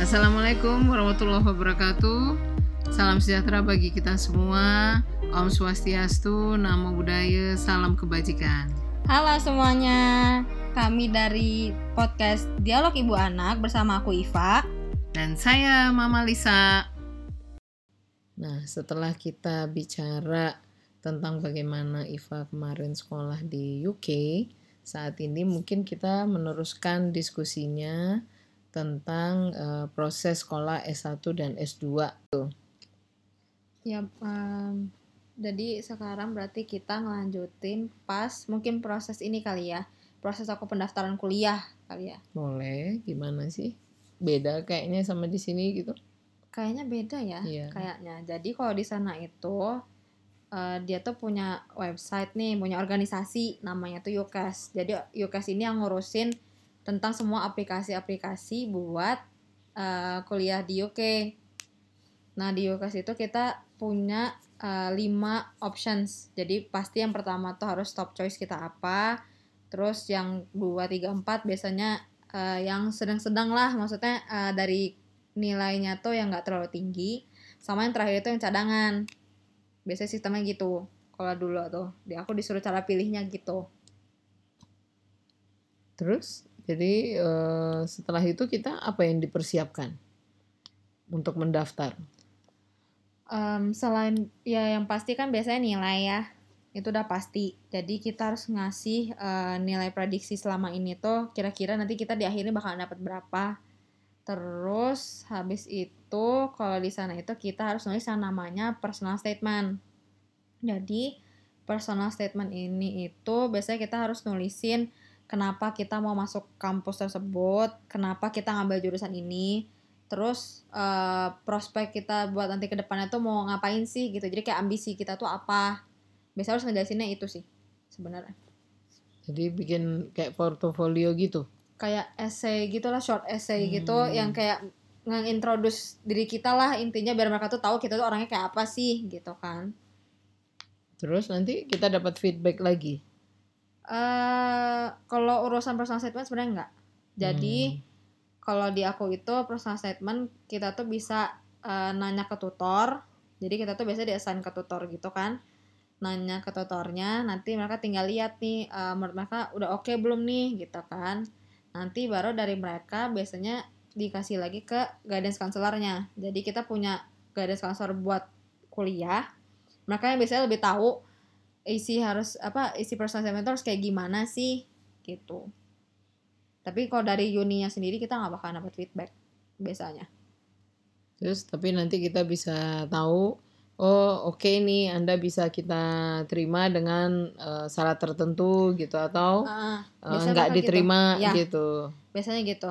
Assalamualaikum warahmatullahi wabarakatuh. Salam sejahtera bagi kita semua. Om Swastiastu, Namo Buddhaya, salam kebajikan. Halo semuanya, kami dari podcast Dialog Ibu Anak bersama aku Iva. Dan saya Mama Lisa. Nah, setelah kita bicara tentang bagaimana Iva kemarin sekolah di UK, saat ini mungkin kita meneruskan diskusinya tentang uh, proses sekolah S1 dan S2 tuh. Ya, um, jadi sekarang berarti kita ngelanjutin pas mungkin proses ini kali ya. Proses aku pendaftaran kuliah kali ya. Boleh gimana sih? Beda kayaknya sama di sini gitu. Kayaknya beda ya iya. kayaknya. Jadi kalau di sana itu uh, dia tuh punya website nih punya organisasi namanya tuh UCAS jadi UCAS ini yang ngurusin tentang semua aplikasi-aplikasi buat uh, kuliah di UK nah di UCAS itu kita punya uh, options. Jadi pasti yang pertama tuh harus top choice kita apa. Terus yang 2 3 4 biasanya uh, yang sedang-sedang lah maksudnya uh, dari nilainya tuh yang nggak terlalu tinggi. Sama yang terakhir itu yang cadangan. Biasanya sistemnya gitu. Kalau dulu tuh, di aku disuruh cara pilihnya gitu. Terus jadi uh, setelah itu kita apa yang dipersiapkan untuk mendaftar? um, selain ya yang pasti kan biasanya nilai ya. Itu udah pasti. Jadi kita harus ngasih uh, nilai prediksi selama ini tuh kira-kira nanti kita di akhirnya bakal dapat berapa. Terus habis itu kalau di sana itu kita harus nulis yang namanya personal statement. Jadi personal statement ini itu biasanya kita harus nulisin kenapa kita mau masuk kampus tersebut kenapa kita ngambil jurusan ini terus uh, prospek kita buat nanti ke depannya tuh mau ngapain sih gitu. Jadi kayak ambisi kita tuh apa? Biasanya harus ngejelasinnya itu sih sebenarnya. Jadi bikin kayak portofolio gitu? Kayak essay gitulah short essay gitu, hmm. gitu yang kayak ngintroduce diri kita lah intinya biar mereka tuh tahu kita tuh orangnya kayak apa sih gitu kan. Terus nanti kita dapat feedback lagi uh, kalau urusan personal statement sebenarnya enggak. Jadi hmm. kalau di aku itu personal statement kita tuh bisa uh, nanya ke tutor. Jadi kita tuh biasanya diassign ke tutor gitu kan. Nanya ke tutornya nanti mereka tinggal lihat nih uh, menurut mereka udah oke okay belum nih gitu kan. Nanti baru dari mereka biasanya dikasih lagi ke guidance counselornya. Jadi kita punya guidance counselor buat kuliah. Mereka yang biasanya lebih tahu isi harus apa isi personal statement harus kayak gimana sih? Gitu. Tapi kalau dari Uninya sendiri kita nggak bakal dapat feedback biasanya. Terus tapi nanti kita bisa tahu oh oke okay nih anda bisa kita terima dengan uh, syarat tertentu gitu atau uh, uh, nggak diterima gitu. Ya, gitu. Biasanya gitu.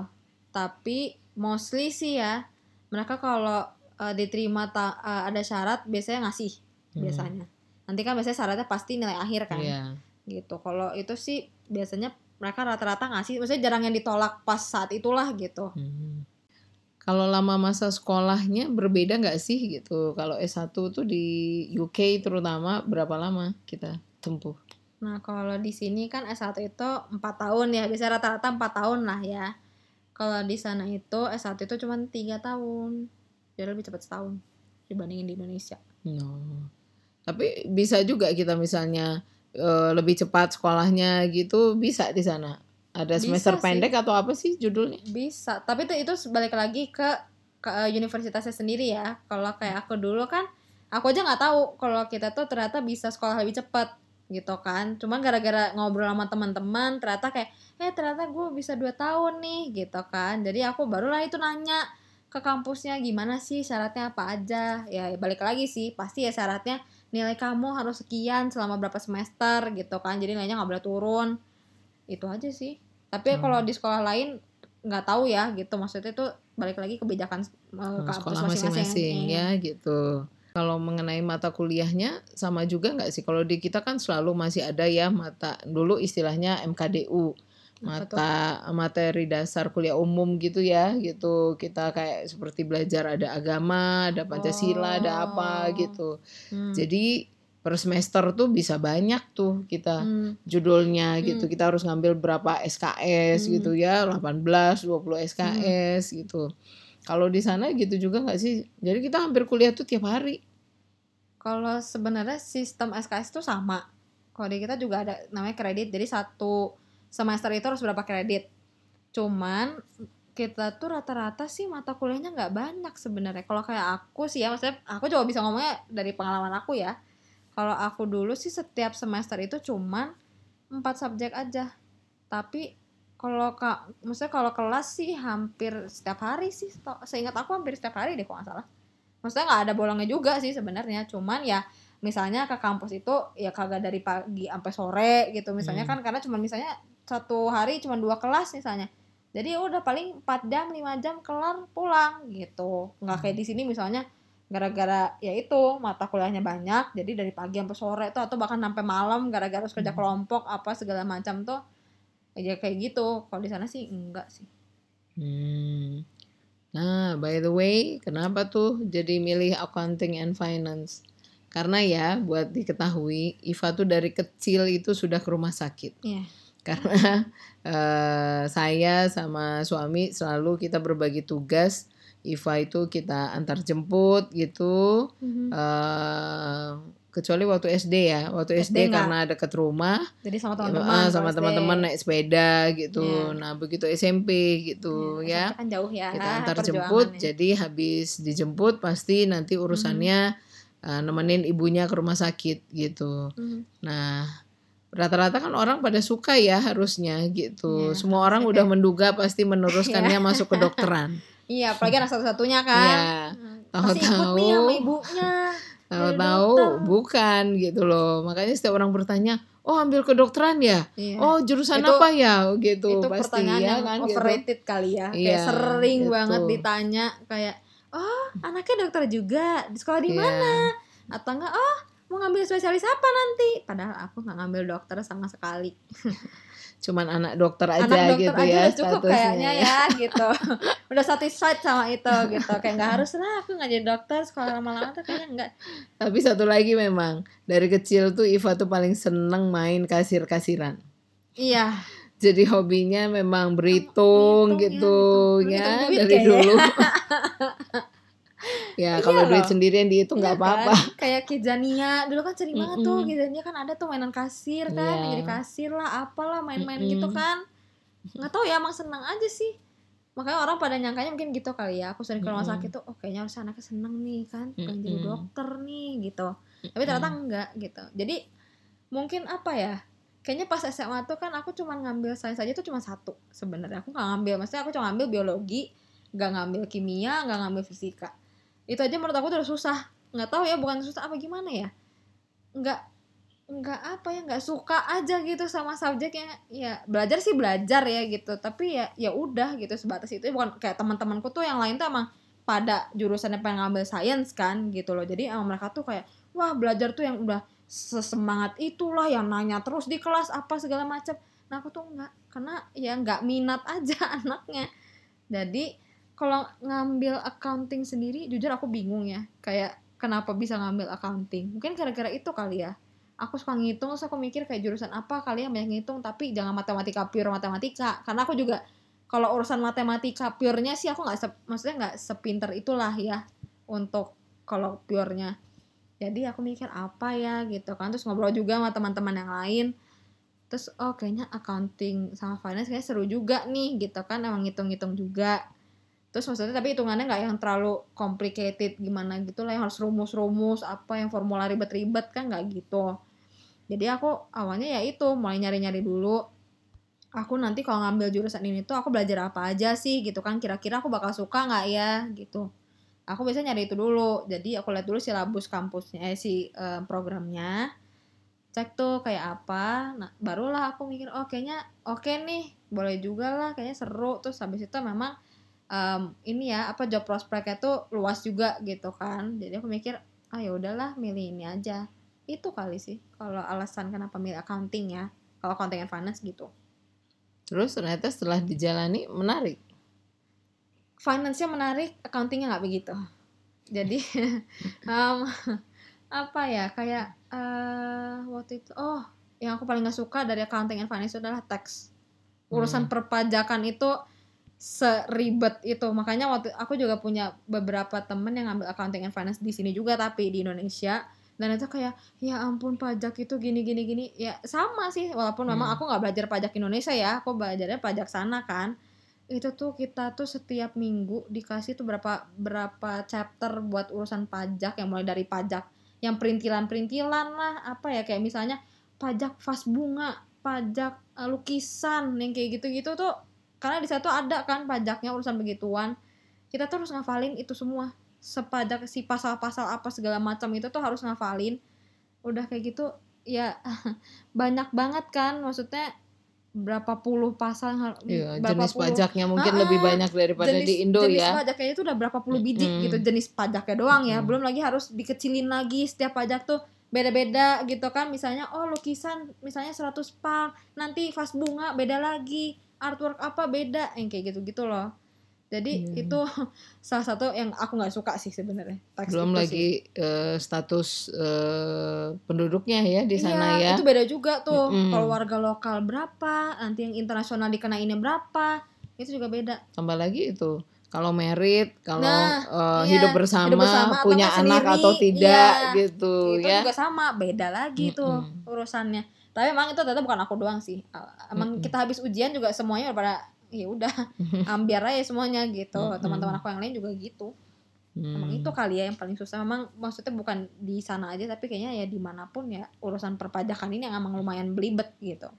Tapi mostly sih ya mereka kalau uh, diterima ta uh, ada syarat biasanya ngasih hmm. biasanya nanti kan biasanya syaratnya pasti nilai akhir kan. Yeah. gitu. Kalau itu sih biasanya mereka rata-rata ngasih maksudnya jarang yang ditolak pas saat itulah gitu. Hmm. kalau lama masa sekolahnya berbeda nggak sih gitu? Kalau S1 tuh di UK terutama berapa lama kita tempuh? Nah kalau di sini kan S1 itu empat tahun ya. Bisa rata-rata empat tahun lah ya. Kalau di sana itu S1 itu cuma tiga tahun. Jadi lebih cepat setahun dibandingin di Indonesia. No. Tapi bisa juga kita misalnya uh, lebih cepat sekolahnya gitu bisa di sana. Ada semester bisa pendek sih. atau apa sih judulnya? Bisa. Tapi itu itu balik lagi ke ke uh, universitasnya sendiri ya. Kalau kayak aku dulu kan aku aja nggak tahu kalau kita tuh ternyata bisa sekolah lebih cepat gitu kan. Cuman gara-gara ngobrol sama teman-teman ternyata kayak eh ternyata gue bisa dua tahun nih gitu kan. Jadi aku barulah itu nanya ke kampusnya gimana sih syaratnya apa aja? Ya balik lagi sih pasti ya syaratnya nilai kamu harus sekian selama berapa semester gitu kan. Jadi nilainya nggak boleh turun. Itu aja sih. Tapi hmm. kalau di sekolah lain nggak tahu ya gitu. Maksudnya itu balik lagi kebijakan uh, sekolah masing-masing. ya gitu. Kalau mengenai mata kuliahnya sama juga nggak sih? Kalau di kita kan selalu masih ada ya mata dulu istilahnya MKDU mata materi dasar kuliah umum gitu ya gitu kita kayak seperti belajar ada agama ada pancasila oh. ada apa oh. gitu hmm. jadi per semester tuh bisa banyak tuh kita hmm. judulnya gitu hmm. kita harus ngambil berapa SKS hmm. gitu ya 18 20 SKS hmm. gitu Kalau di sana gitu juga nggak sih? Jadi kita hampir kuliah tuh tiap hari. Kalau sebenarnya sistem SKS itu sama. Kalau di kita juga ada namanya kredit. Jadi satu semester itu harus berapa kredit. Cuman kita tuh rata-rata sih mata kuliahnya nggak banyak sebenarnya. Kalau kayak aku sih ya, maksudnya aku coba bisa ngomongnya dari pengalaman aku ya. Kalau aku dulu sih setiap semester itu cuman empat subjek aja. Tapi kalau kak, maksudnya kalau kelas sih hampir setiap hari sih. Seingat aku hampir setiap hari deh kalau nggak salah maksudnya nggak ada bolongnya juga sih sebenarnya cuman ya misalnya ke kampus itu ya kagak dari pagi sampai sore gitu misalnya hmm. kan karena cuma misalnya satu hari cuma dua kelas misalnya jadi ya udah paling 4 jam 5 jam kelar pulang gitu nggak kayak di sini misalnya gara-gara ya itu mata kuliahnya banyak jadi dari pagi sampai sore tuh atau bahkan sampai malam gara-gara harus kerja hmm. kelompok apa segala macam tuh ya kayak gitu kalau di sana sih enggak sih hmm. Nah, by the way, kenapa tuh jadi milih accounting and finance? Karena ya, buat diketahui, Iva tuh dari kecil itu sudah ke rumah sakit. Yeah. Karena uh, saya sama suami selalu kita berbagi tugas. Iva itu kita antar jemput gitu. Mm -hmm. uh, kecuali waktu SD ya waktu SD, SD karena dekat rumah jadi sama teman-teman ya, sama teman-teman naik sepeda gitu yeah. nah begitu SMP gitu yeah, ya kan jauh ya kita antar jemput jadi habis dijemput pasti nanti urusannya mm. uh, nemenin ibunya ke rumah sakit gitu mm. nah rata-rata kan orang pada suka ya harusnya gitu yeah, semua orang udah menduga pasti meneruskannya yeah. masuk ke dokteran iya apalagi anak satu-satunya kan yeah. tahu-tahu ibunya tahu-tahu bukan gitu loh makanya setiap orang bertanya oh ambil kedokteran ya iya. oh jurusan itu, apa ya gitu itu pasti pertanyaan ya kan gitu. overrated gitu. kali ya iya, kayak sering gitu. banget ditanya kayak oh anaknya dokter juga di sekolah di iya. mana atau enggak oh mau ngambil spesialis apa nanti? Padahal aku nggak ngambil dokter sama sekali. Cuman anak dokter aja anak dokter gitu aja ya udah cukup kayaknya ya, ya gitu. Udah satisfied sama itu gitu. Kayak nggak harus lah aku nggak jadi dokter sekolah lama-lama tuh kayaknya enggak tapi satu lagi memang dari kecil tuh Iva tuh paling seneng main kasir-kasiran. Iya. Jadi hobinya memang berhitung gitu ya, ya dari dulu ya iya kalau duit sendirian dihitung nggak iya apa-apa. kan? kayak Kizania dulu kan sering banget mm -mm. tuh Kizania kan ada tuh mainan kasir kan yeah. jadi kasir lah apalah main-main mm -mm. gitu kan. Nggak tahu ya emang senang aja sih. Makanya orang pada nyangkanya mungkin gitu kali ya. Aku sering ke rumah sakit tuh oh kayaknya harus anaknya seneng nih kan pengen jadi dokter nih gitu. Tapi ternyata enggak gitu. Jadi mungkin apa ya kayaknya pas SMA tuh kan aku cuma ngambil sains aja tuh cuma satu sebenarnya. Aku nggak ngambil maksudnya aku cuma ngambil biologi nggak ngambil kimia nggak ngambil fisika itu aja menurut aku udah susah. Nggak tahu ya bukan susah apa gimana ya. Nggak nggak apa ya nggak suka aja gitu sama subjeknya. Ya belajar sih belajar ya gitu. Tapi ya ya udah gitu sebatas itu. Bukan kayak teman-temanku tuh yang lain tuh emang pada jurusannya pengen ngambil sains kan gitu loh. Jadi emang mereka tuh kayak wah belajar tuh yang udah sesemangat itulah yang nanya terus di kelas apa segala macam nah aku tuh nggak karena ya nggak minat aja anaknya. Jadi kalau ngambil accounting sendiri jujur aku bingung ya. Kayak kenapa bisa ngambil accounting? Mungkin gara-gara itu kali ya. Aku suka ngitung terus aku mikir kayak jurusan apa kali yang banyak ngitung tapi jangan matematika pure matematika. Karena aku juga kalau urusan matematika purenya sih aku nggak maksudnya nggak sepinter itulah ya untuk kalau purenya. Jadi aku mikir apa ya gitu kan. Terus ngobrol juga sama teman-teman yang lain. Terus oh kayaknya accounting sama finance kayaknya seru juga nih gitu kan. Emang ngitung-ngitung juga terus maksudnya tapi hitungannya nggak yang terlalu complicated gimana gitu lah yang harus rumus-rumus apa yang formula ribet-ribet kan nggak gitu. Jadi aku awalnya ya itu mulai nyari-nyari dulu. Aku nanti kalau ngambil jurusan ini tuh aku belajar apa aja sih gitu kan kira-kira aku bakal suka nggak ya gitu. Aku biasa nyari itu dulu. Jadi aku lihat dulu silabus kampusnya eh, si eh, programnya. Cek tuh kayak apa. Nah barulah aku mikir oh kayaknya oke okay nih boleh juga lah kayaknya seru. Terus habis itu memang um, ini ya apa job prospeknya tuh luas juga gitu kan. Jadi aku mikir ah ya udahlah milih ini aja. Itu kali sih kalau alasan kenapa milih accounting ya kalau accounting and finance gitu. Terus ternyata setelah dijalani menarik? Finance-nya menarik accountingnya nggak begitu. Jadi um, apa ya kayak uh, waktu itu oh yang aku paling nggak suka dari accounting and finance adalah tax. Urusan hmm. perpajakan itu seribet itu. Makanya waktu aku juga punya beberapa temen yang ngambil accounting and finance di sini juga tapi di Indonesia. Dan itu kayak ya ampun pajak itu gini gini gini. Ya sama sih walaupun memang Hmm. aku nggak belajar pajak Indonesia ya aku belajarnya pajak sana kan. Itu tuh kita tuh setiap minggu dikasih tuh berapa berapa chapter buat urusan pajak yang mulai dari pajak yang perintilan-perintilan lah apa ya kayak misalnya pajak vas bunga pajak eh, lukisan yang kayak gitu-gitu tuh karena di situ ada kan pajaknya urusan begituan. Kita tuh harus ngafalin itu semua. Sepajak si pasal-pasal apa segala macam itu tuh harus ngafalin. Udah kayak gitu ya banyak banget kan. Maksudnya berapa puluh pasal Iya, berapa jenis puluh- pajaknya mungkin Ah, lebih banyak daripada jenis, di Indo jenis ya. pajaknya itu udah berapa puluh bidik Mm-mm. gitu jenis pajaknya doang ya. Belum lagi harus dikecilin lagi setiap pajak tuh beda-beda gitu kan. Misalnya oh lukisan misalnya 100 pak nanti vas bunga beda lagi artwork apa beda yang kayak gitu-gitu loh jadi Iya. itu salah satu yang aku nggak suka sih sebenarnya Belum itu sih. lagi eh, status eh, penduduknya ya di sana iya, ya. itu beda juga tuh Mm-mm. kalau warga lokal berapa nanti yang internasional dikenainnya berapa itu juga beda Tambah lagi itu kalau merit, kalau Nah, eh, iya, hidup, bersama, hidup bersama punya anak sendiri, atau tidak iya. gitu itu ya. juga sama beda lagi tuh Mm-mm. urusannya tapi emang itu ternyata bukan aku doang sih. Uh, emang kita habis ujian juga semuanya pada ya udah ambiar aja semuanya gitu. Teman-teman aku yang lain juga gitu. Emang itu kali ya yang paling susah. Memang maksudnya bukan di sana aja tapi kayaknya ya di mana pun ya urusan perpajakan ini yang emang lumayan belibet gitu.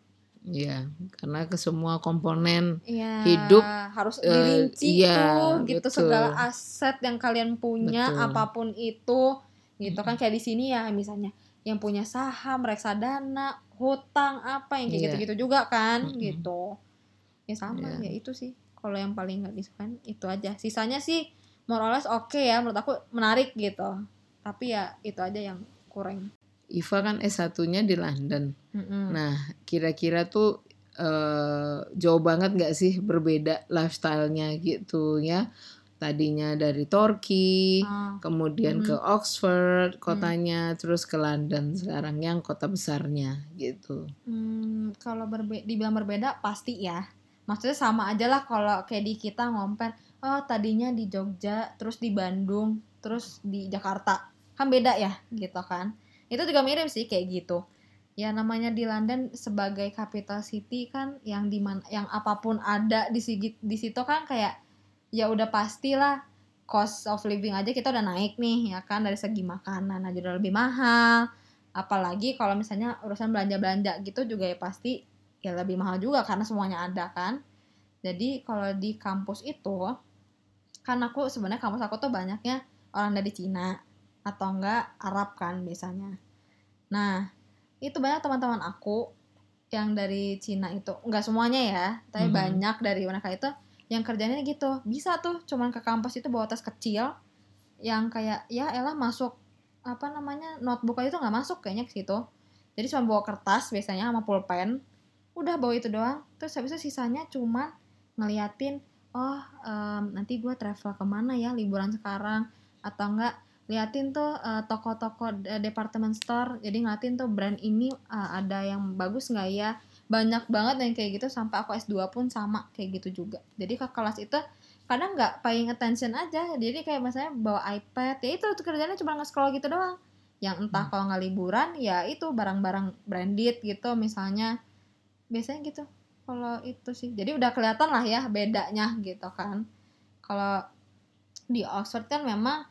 Iya, karena ke semua komponen Iya, Hidup, harus eh, dirinci iya, tuh gitu. betul. segala aset yang kalian punya Betul. apa pun itu gitu kan. Kayak di sini ya misalnya yang punya saham, reksadana, hutang apa yang kayak Iya. gitu-gitu juga kan Mm-mm. gitu. Ya sama Iya. ya itu sih. Kalau yang paling nggak disukain itu aja. Sisanya sih more or less oke ya menurut aku menarik gitu. Tapi ya itu aja yang kurang. Iva kan S1-nya di London. Mm-mm. Nah, kira-kira tuh eh, jauh banget nggak sih berbeda lifestyle-nya gitu ya? Tadinya dari Turki, Ah, kemudian Mhm. ke Oxford kotanya, terus ke London sekarang yang kota besarnya gitu. Hmm, kalau berbe dibilang berbeda pasti ya. Maksudnya sama aja lah kalau kayak di kita ngomper, oh tadinya di Jogja, terus di Bandung, terus di Jakarta. Kan beda ya gitu kan. Itu juga mirip sih kayak gitu. Ya namanya di London sebagai capital city kan yang di mana yang apa pun ada di di situ kan kayak ya udah pastilah cost of living aja kita udah naik nih ya kan? Dari segi makanan aja udah lebih mahal. Apalagi kalau misalnya urusan belanja-belanja gitu juga ya pasti ya lebih mahal juga karena semuanya ada kan? Jadi kalau di kampus itu kan aku sebenarnya kampus aku tuh banyaknya orang dari Cina atau enggak Arab kan biasanya. Nah itu banyak teman-teman aku yang dari Cina itu. Enggak semuanya ya tapi Mhm. banyak dari mereka itu yang kerjanya gitu. Bisa tuh cuman ke kampus itu bawa tas kecil yang kayak ya elah masuk apa namanya notebook aja tuh nggak masuk kayaknya ke situ. Jadi cuma bawa kertas biasanya sama pulpen. Udah bawa itu doang. Terus habis itu sisanya cuma ngeliatin oh em, nanti gue travel ke mana ya liburan sekarang? Atau enggak liatin tuh eh, toko-toko de- department store. Jadi ngeliatin tuh brand ini eh, ada yang bagus nggak ya banyak banget yang kayak gitu sampai aku S2 pun sama kayak gitu juga. Jadi ke kelas itu kadang nggak paying attention aja. Jadi kayak misalnya bawa iPad ya itu kerjanya cuma nge-scroll gitu doang. Yang entah kalau nggak liburan ya itu barang-barang branded gitu misalnya. Biasanya gitu kalau itu sih. Jadi udah kelihatan lah ya bedanya gitu kan. Kalau di Oxford kan memang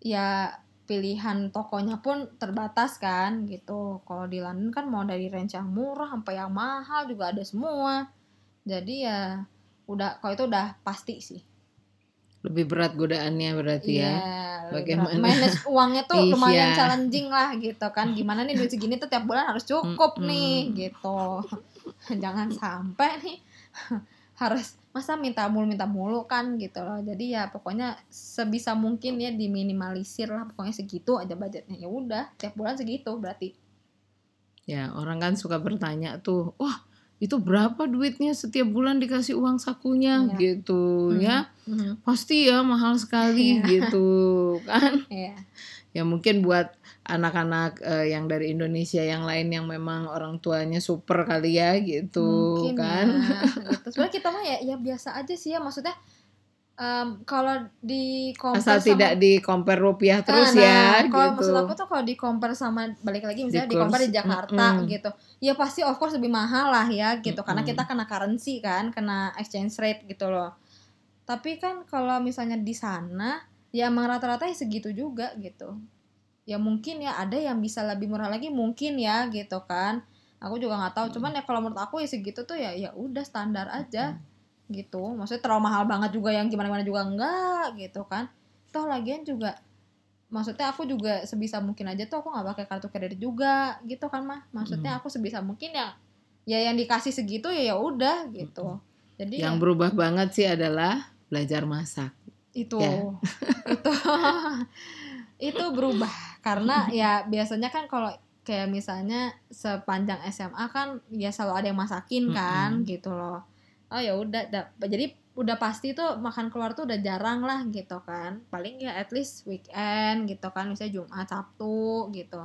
ya pilihan tokonya pun terbatas kan gitu kalau di London kan mau dari range yang murah sampai yang mahal juga ada semua jadi ya udah kalau itu udah pasti sih Lebih berat godaannya berarti ya. Iya, Bagaimana? berat. manage uangnya tuh Iya. lumayan challenging lah gitu kan. Gimana nih duit segini tuh tiap bulan harus cukup Mm-mm. nih gitu. Jangan sampai nih harus masa minta mulu minta mulu kan gitu loh. Jadi ya pokoknya sebisa mungkin ya diminimalisir lah pokoknya segitu aja budgetnya. Ya udah, tiap bulan segitu berarti. Ya, orang kan suka bertanya tuh, wah itu berapa duitnya setiap bulan dikasih uang sakunya Iya. gitu Mhm. ya. Mhm. Pasti ya mahal sekali Iya. gitu kan. Iya. Ya mungkin buat anak-anak eh, yang dari Indonesia yang lain yang memang orang tuanya super kali ya gitu Mungkin kan. ya, itu gitu sebenarnya kita mah ya ya biasa aja sih ya maksudnya um, kalau di asal sama, tidak di compare rupiah terus nah, ya nah, kalau gitu. maksud aku tuh kalau di compare sama balik lagi misalnya di, di compare di Jakarta mm -hmm. gitu ya pasti of course lebih mahal lah ya gitu mm -hmm. karena kita kena currency kan kena exchange rate gitu loh tapi kan kalau misalnya di sana ya emang rata-rata ya segitu juga gitu ya mungkin ya ada yang bisa lebih murah lagi mungkin ya gitu kan. Aku juga nggak tahu. Cuman ya kalau menurut aku ya segitu tuh ya ya udah standar aja gitu. Maksudnya terlalu mahal banget juga yang gimana gimana juga enggak gitu kan. Toh lagian juga maksudnya aku juga sebisa mungkin aja tuh aku nggak pakai kartu kredit juga gitu kan mah maksudnya hmm. aku sebisa mungkin ya ya yang dikasih segitu ya ya udah gitu. Jadi yang ya, berubah banget sih adalah belajar masak. Itu ya. itu itu berubah. Karena ya biasanya kan kalau kayak misalnya sepanjang SMA kan ya selalu ada yang masakin kan mm -hmm. gitu loh. Oh ya udah jadi udah pasti tuh makan keluar tuh udah jarang lah gitu kan. Paling ya at least weekend gitu kan. Misalnya Jumat Sabtu gitu.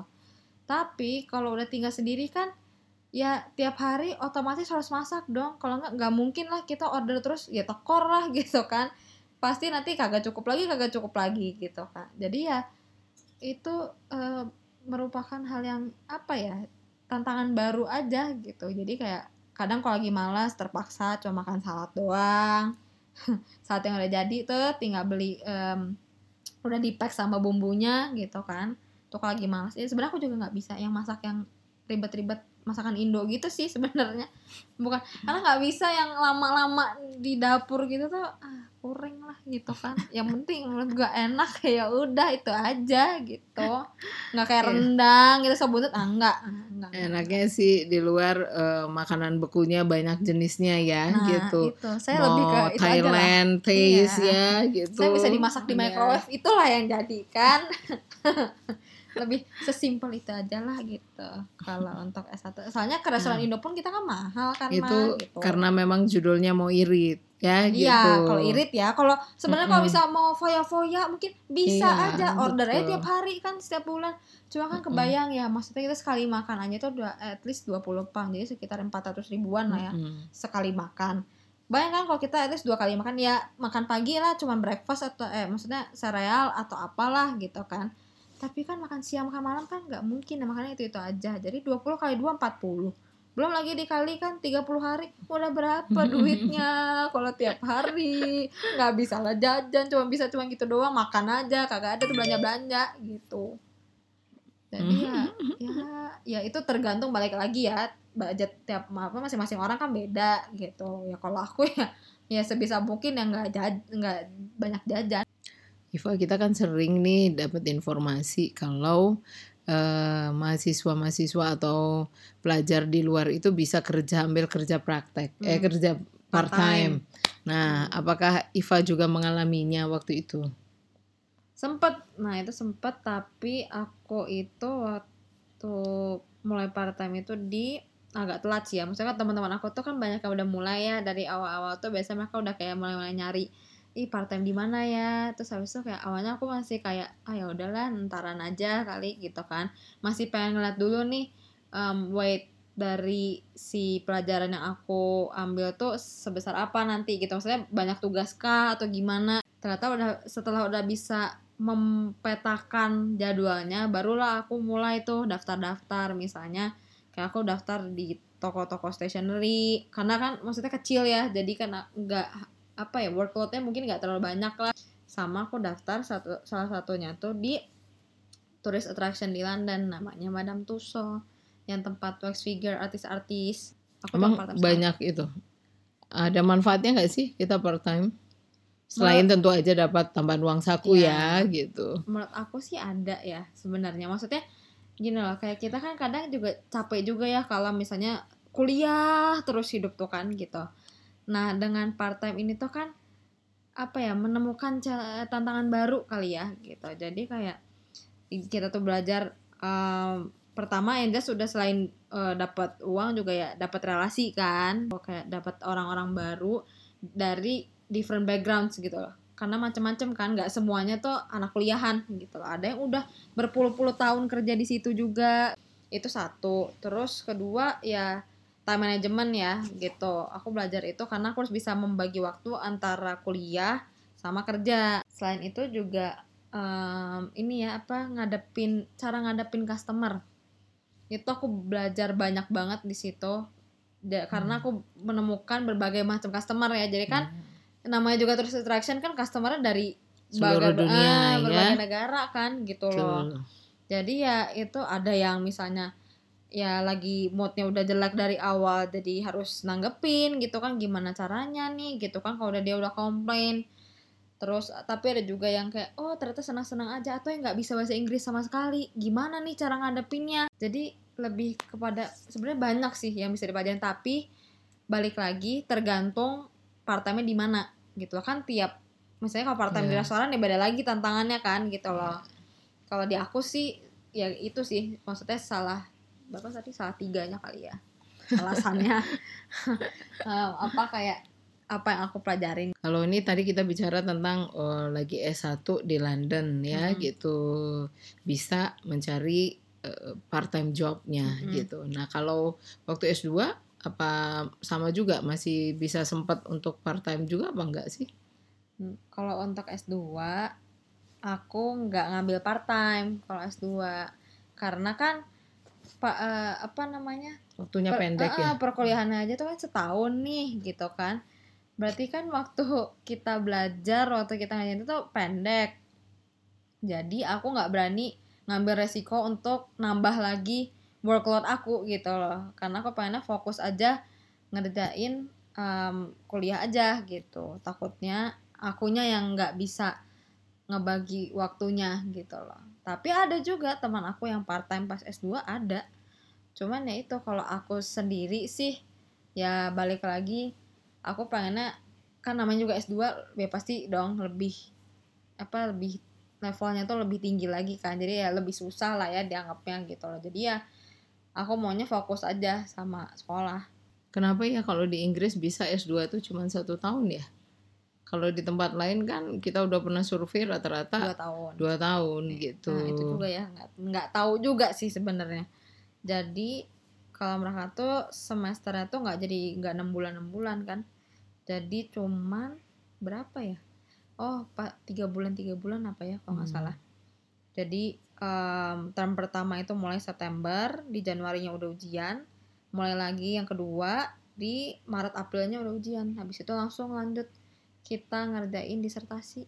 Tapi kalau udah tinggal sendiri kan ya tiap hari otomatis harus masak dong. Kalau nggak nggak mungkin lah kita order terus ya tekor lah gitu kan. Pasti nanti kagak cukup lagi kagak cukup lagi gitu kan. Jadi ya itu uh, merupakan hal yang apa ya tantangan baru aja gitu. Jadi kayak kadang kalau lagi malas terpaksa cuma makan salad doang. Saat yang udah jadi tuh tinggal beli um, udah di pack sama bumbunya gitu kan. Tuh kalau lagi malas ya sebenarnya aku juga nggak bisa yang masak yang ribet-ribet masakan Indo gitu sih sebenarnya. Bukan karena nggak bisa yang lama-lama di dapur gitu tuh ah, kurang lah gitu kan yang penting menurut gue enak ya udah itu aja gitu nggak kayak iya. rendang gitu sebutnya ah enggak, enggak enaknya sih di luar uh, makanan bekunya banyak jenisnya ya nah, gitu itu. saya Mau lebih ke itu Thailand aja taste iya. ya gitu saya bisa dimasak di iya. microwave yeah. itulah yang jadi kan lebih sesimpel itu aja lah gitu kalau untuk S1 soalnya ke restoran nah. Indo pun kita kan mahal kan itu gitu. karena memang judulnya mau irit ya iya, gitu iya kalau irit ya kalau sebenarnya mm -hmm. kalau bisa mau foya-foya mungkin bisa iya, aja order aja tiap hari kan setiap bulan cuma kan kebayang mm -hmm. ya maksudnya kita sekali makan aja tuh udah at least 20 pound jadi sekitar 400 ribuan lah ya mm -hmm. sekali makan Bayangkan kalau kita at least dua kali makan ya makan pagi lah cuma breakfast atau eh maksudnya sereal atau apalah gitu kan tapi kan makan siang makan malam kan nggak mungkin nah, makanya itu itu aja. Jadi 20 kali 2 40 belum lagi dikali kan 30 hari udah berapa duitnya? Kalau tiap hari nggak bisa lah jajan cuma bisa cuma gitu doang makan aja kagak ada tuh belanja belanja gitu. Jadi ya ya ya itu tergantung balik lagi ya budget tiap apa masing-masing orang kan beda gitu. Ya kalau aku ya ya sebisa mungkin yang nggak nggak banyak jajan Iva kita kan sering nih dapat informasi kalau uh, mahasiswa-mahasiswa atau pelajar di luar itu bisa kerja ambil kerja praktek eh, hmm. eh kerja part time. Nah, apakah Iva juga mengalaminya waktu itu? Sempet, nah itu sempet tapi aku itu waktu mulai part time itu di agak telat sih ya. Maksudnya teman-teman aku tuh kan banyak yang udah mulai ya dari awal-awal tuh biasanya mereka udah kayak mulai-mulai nyari ih part time di mana ya? Terus habis itu kayak awalnya aku masih kayak ah ya udahlah ntaran aja kali gitu kan. Masih pengen ngeliat dulu nih um, weight dari si pelajaran yang aku ambil tuh sebesar apa nanti gitu. Maksudnya banyak tugas kah atau gimana? Ternyata udah setelah udah bisa mempetakan jadwalnya barulah aku mulai tuh daftar-daftar. Misalnya kayak aku daftar di toko-toko stationery. Karena kan maksudnya kecil ya jadi kan nggak apa ya workloadnya mungkin nggak terlalu banyak lah. Sama aku daftar satu salah satunya tuh di tourist attraction di London namanya Madame Tussauds yang tempat wax figure artis-artis. Aku emang banyak sama. itu. Ada manfaatnya nggak sih kita part time? Selain menurut, tentu aja dapat tambahan uang saku ya, ya gitu. Menurut aku sih ada ya sebenarnya. Maksudnya gini loh kayak kita kan kadang juga capek juga ya kalau misalnya kuliah terus hidup tuh kan gitu Nah, dengan part time ini tuh kan apa ya menemukan tantangan baru kali ya gitu. Jadi kayak kita tuh belajar um, pertama yang jelas sudah selain uh, dapat uang juga ya dapat relasi kan, kayak dapat orang-orang baru dari different backgrounds gitu loh. Karena macam-macam kan, nggak semuanya tuh anak kuliahan gitu loh. Ada yang udah berpuluh-puluh tahun kerja di situ juga. Itu satu. Terus kedua ya time management ya gitu. Aku belajar itu karena aku harus bisa membagi waktu antara kuliah sama kerja. Selain itu juga um, ini ya apa ngadepin cara ngadepin customer. Itu aku belajar banyak banget di situ. Da, karena aku menemukan berbagai macam customer ya. Jadi kan Hmm. namanya juga terus attraction kan customernya dari Seluruh berbagai, dunia, ah, ya. berbagai negara kan gitu loh. Betul. jadi ya itu ada yang misalnya ya lagi moodnya udah jelek dari awal jadi harus nanggepin gitu kan gimana caranya nih gitu kan kalau udah dia udah komplain. Terus tapi ada juga yang kayak oh ternyata senang-senang aja atau yang nggak bisa bahasa Inggris sama sekali gimana nih cara ngadepinnya? Jadi lebih kepada sebenarnya banyak sih yang bisa dipelajarin tapi balik lagi tergantung part time di mana gitu kan tiap misalnya kalau part time di Iya. restoran ya beda lagi tantangannya kan gitu loh. Kalau di aku sih ya itu sih maksudnya salah berapa tadi salah tiganya kali ya alasannya Eh, apa kayak apa yang aku pelajarin Kalau ini tadi kita bicara tentang oh, lagi S1 di London ya Mm-mm. gitu. Bisa mencari part time jobnya Mm-mm. gitu. Nah, kalau waktu S2 apa sama juga masih bisa sempat untuk part time juga apa enggak sih? Hmm, kalau untuk S2 aku nggak ngambil part time kalau S2 karena kan pak eh, apa namanya? Waktunya Per- pendek eh, ya. eh, perkuliahannya aja tuh kan setahun nih gitu kan. Berarti kan waktu kita belajar waktu kita ngajarin itu tuh pendek. Jadi aku nggak berani ngambil resiko untuk nambah lagi workload aku gitu loh. Karena aku pengennya fokus aja ngerjain em, kuliah aja gitu. Takutnya akunya yang nggak bisa ngebagi waktunya gitu loh tapi ada juga teman aku yang part time pas S2 ada. Cuman ya itu kalau aku sendiri sih ya balik lagi aku pengennya kan namanya juga S2 ya pasti dong lebih apa lebih levelnya tuh lebih tinggi lagi kan. Jadi ya lebih susah lah ya dianggapnya gitu loh. Jadi ya aku maunya fokus aja sama sekolah. Kenapa ya kalau di Inggris bisa S2 tuh cuma satu tahun ya? Kalau di tempat lain kan kita udah pernah survei dua rata-rata tahun dua tahun gitu. Nah itu juga ya nggak nggak tahu juga sih sebenarnya. Jadi kalau mereka tuh semesternya tuh nggak jadi nggak enam bulan enam bulan kan. Jadi cuman berapa ya? Oh pak tiga bulan tiga bulan apa ya kalau nggak Hmm. salah. Jadi em, term pertama itu mulai September di Januarinya udah ujian. Mulai lagi yang kedua di Maret Aprilnya udah ujian. Habis itu langsung lanjut kita ngerjain disertasi.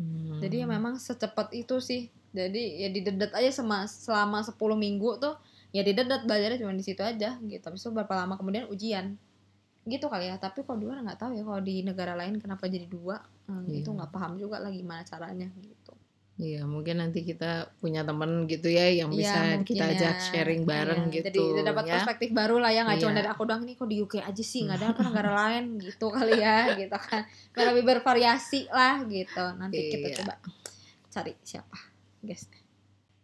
Hmm. Jadi ya memang secepat itu sih. Jadi ya didedet aja sama selama 10 minggu tuh ya didedet belajarnya cuma di situ aja gitu. Habis itu berapa lama kemudian ujian. Gitu kali ya. Tapi kalau dua nggak tahu ya kalau di negara lain kenapa jadi dua. Hmm, Iya. Itu nggak paham juga lah gimana caranya gitu. Iya, mungkin nanti kita punya teman gitu ya yang Iya, bisa mungkin kita ajak ya. sharing bareng Iya, gitu Jadi dapat ya. perspektif baru lah ya nggak cuma Iya. dari aku doang nih kok di UK aja sih nggak ada apa negara lain gitu kali ya gitu kan. Biar lebih bervariasi lah gitu. Nanti kita Iya. coba cari siapa guys.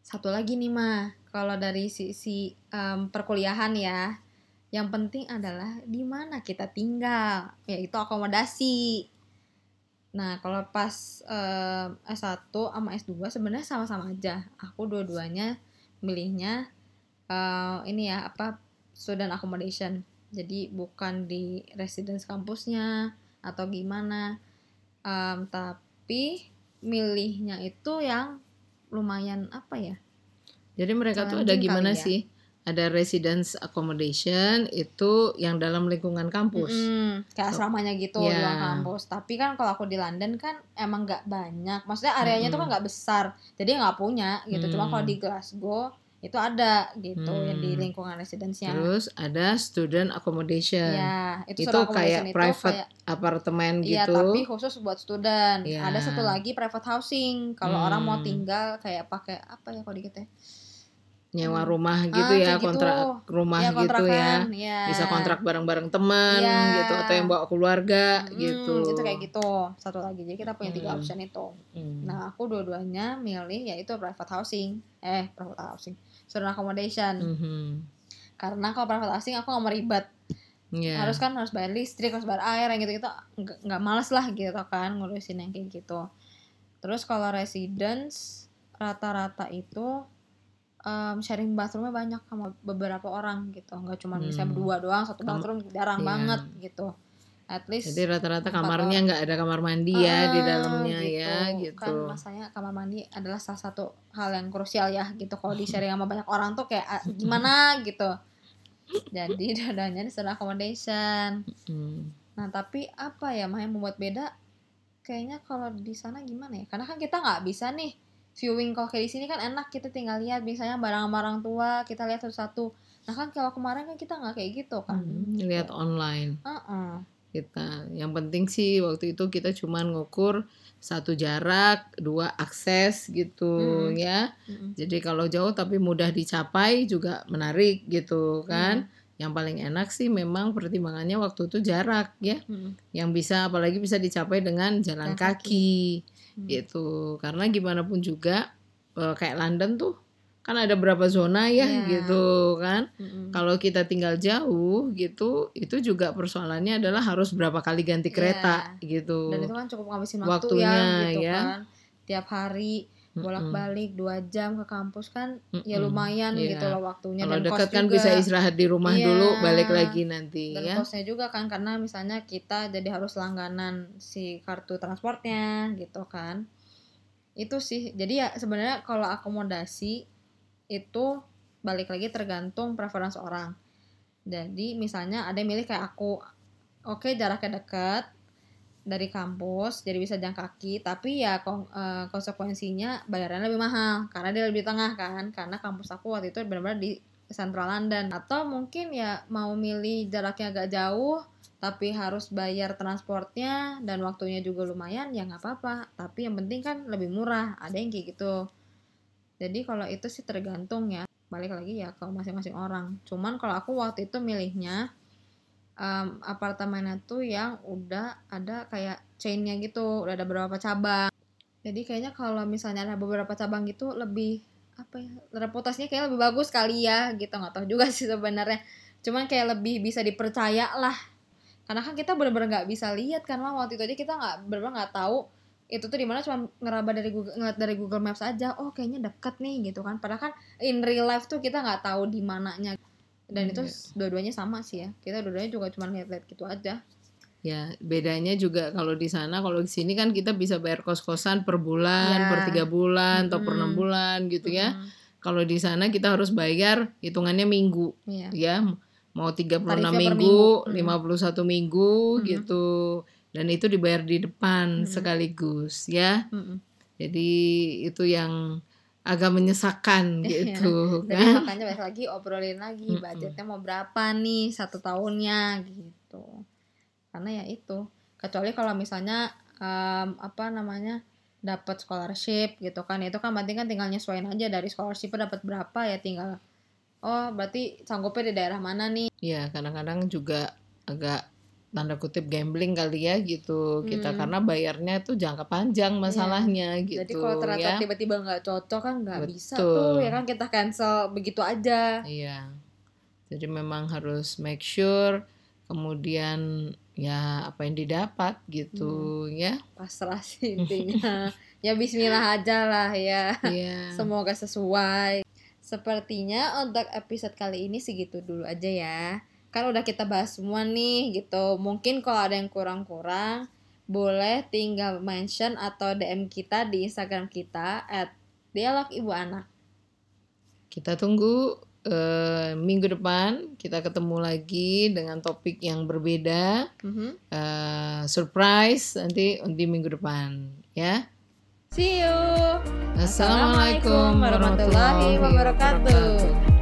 Satu lagi nih mah kalau dari sisi em, perkuliahan ya yang penting adalah di mana kita tinggal yaitu akomodasi. Nah, kalau pas em, S1 sama S2 sebenarnya sama-sama aja. Aku dua-duanya milihnya eh, ini ya apa student accommodation. Jadi bukan di residence kampusnya atau gimana. Em, tapi milihnya itu yang lumayan apa ya? Jadi mereka tuh ada gimana ya. sih? Ada residence accommodation itu yang dalam lingkungan kampus. Mm-mm, kayak asramanya gitu di Ya. luar kampus. Tapi kan kalau aku di London kan emang nggak banyak. Maksudnya areanya tuh kan nggak besar. Jadi nggak punya gitu. Cuma Hmm. kalau di Glasgow itu ada gitu yang di Hmm. lingkungan residence-nya. Terus ada student accommodation. Ya, itu, Itu kayak accommodation private kayak- Apartemen Iya, gitu. tapi khusus buat student. Ya. Ada satu lagi private housing. Kalau orang mau Hmm. tinggal kayak pakai apa ya kalau dikit ya? Nyewa Hmm. rumah Ah, gitu ya, kayak gitu. kontrak rumah ya, gitu ya. Ya. Bisa kontrak bareng-bareng teman Iya. gitu atau yang bawa keluarga Hmm, gitu. Itu kayak gitu. Satu lagi. Jadi kita punya tiga Hmm. option itu. Hmm. Nah, aku dua-duanya milih yaitu private housing. Eh, private housing. Student accommodation. Mhm. Karena kalau private housing aku gak mau ribet. Iya. Harus kan harus bayar listrik, harus bayar air, yang gitu-gitu. Nggak, nggak males lah gitu kan ngurusin yang kayak gitu. Terus kalau residence rata-rata itu um, sharing bathroomnya banyak sama beberapa orang gitu. Nggak cuma bisa Hmm. berdua doang satu bathroom jarang iya. banget gitu. At least Jadi rata-rata kamarnya nggak ada kamar mandi ya di Ah, dalamnya ya gitu. kan masanya kamar mandi adalah salah satu hal yang krusial ya gitu. Kalau di sharing sama banyak orang tuh kayak ah, gimana? gitu. Jadi dadanya di student accommodation. Hmm. nah tapi apa ya Mah, yang membuat beda? Kayaknya kalau di sana gimana ya? Karena kan kita nggak bisa nih viewing kalau kayak di sini kan enak kita tinggal lihat misalnya barang sama orang tua kita lihat satu-satu nah kan kalau kemarin kan kita nggak kayak gitu kan Hmm, lihat online Heeh. kita. Yang penting sih waktu itu kita cuman ngukur satu jarak, dua akses gitu Mm. ya. Mm-mm. Jadi kalau jauh tapi mudah dicapai juga menarik gitu kan. Yang paling enak sih memang pertimbangannya waktu itu jarak ya. Mm-mm. Yang bisa apalagi bisa dicapai dengan jalan Jalan kaki, Hmm. gitu. Karena gimana pun juga eh, kayak London tuh kan ada berapa zona ya Iya. gitu kan. Mm-mm. Kalau kita tinggal jauh gitu, itu juga persoalannya adalah harus berapa kali ganti kereta gitu. dan itu kan cukup ngabisin waktu Waktunya, ya gitu ya. kan tiap hari. Bolak-balik dua jam ke kampus kan ya Mm-mm. lumayan Iya. gitu loh waktunya Kalau dan dekat kan juga. bisa istirahat di rumah Iya. dulu, balik lagi nanti dan ya. kosnya juga kan karena misalnya kita jadi harus langganan si kartu transportnya gitu kan itu sih jadi ya sebenarnya kalau akomodasi itu balik lagi tergantung preference orang jadi misalnya ada yang milih kayak aku oke jaraknya dekat dari kampus jadi bisa jalan kaki tapi ya eh, konsekuensinya bayarannya lebih mahal karena dia lebih tengah kan karena kampus aku waktu itu benar-benar di Central London. Atau mungkin ya mau milih jaraknya agak jauh tapi harus bayar transportnya dan waktunya juga lumayan ya nggak apa-apa. Tapi yang penting kan lebih murah ada yang kayak gitu. Jadi kalau itu sih tergantung ya balik lagi ya ke masing-masing orang. Cuman kalau aku waktu itu milihnya em, apartemennya tuh yang udah ada kayak chainnya gitu udah ada beberapa cabang. Jadi kayaknya kalau misalnya ada beberapa cabang gitu lebih apa ya reputasinya kayak lebih bagus kali ya gitu. Nggak tahu juga sih sebenarnya. Cuman kayak lebih bisa dipercaya lah. Karena kan kita bener-bener nggak bisa lihat karena waktu itu aja kita nggak bener-bener nggak tahu itu tuh di mana cuma ngeraba dari Google ngeliat dari Google Maps aja oh kayaknya deket nih gitu kan. Padahal kan in real life tuh kita nggak tahu di mananya dan itu Iya. dua-duanya sama sih ya kita dua-duanya juga cuma lihat-lihat gitu aja Ya, bedanya juga kalau di sana, kalau di sini kan kita bisa bayar kos-kosan per bulan, Ya. per tiga bulan, atau per enam bulan gitu ya. Mm, Kalau di sana kita harus bayar hitungannya minggu, iya ya. Mau 36 Tarifnya per minggu, minggu. 51 minggu Mm. gitu. Dan itu dibayar di depan Mm. sekaligus ya. Mm-mm. Jadi itu yang agak menyesakan Iya. gitu Jadi kan. makanya balik lagi obrolin lagi Mm-mm. budgetnya mau berapa nih satu tahunnya gitu. Karena ya itu. Kecuali kalau misalnya em, apa namanya dapat scholarship gitu kan itu kan berarti kan tinggal nyesuaiin aja dari scholarship dapat berapa ya tinggal oh berarti sanggupnya di daerah mana nih Ya, kadang-kadang juga agak tanda kutip gambling kali ya gitu kita Hmm. karena bayarnya tuh jangka panjang masalahnya gitu jadi kalau ya. ternyata tiba-tiba nggak cocok kan nggak bisa tuh ya kan kita cancel begitu aja Iya. Jadi memang harus make sure kemudian ya apa yang didapat gitu ya. pasrah sih intinya ya Bismillah aja lah ya Iya. Semoga sesuai. Sepertinya untuk episode kali ini segitu dulu aja ya. Kan udah kita bahas semua nih gitu. Mungkin kalau ada yang kurang-kurang boleh tinggal mention atau DM kita di Instagram kita at dialog ibu anak. Kita tunggu eh, minggu depan kita ketemu lagi dengan topik yang berbeda. Mhm. Eh, surprise nanti di minggu depan ya. See you. Assalamualaikum warahmatullahi wabarakatuh.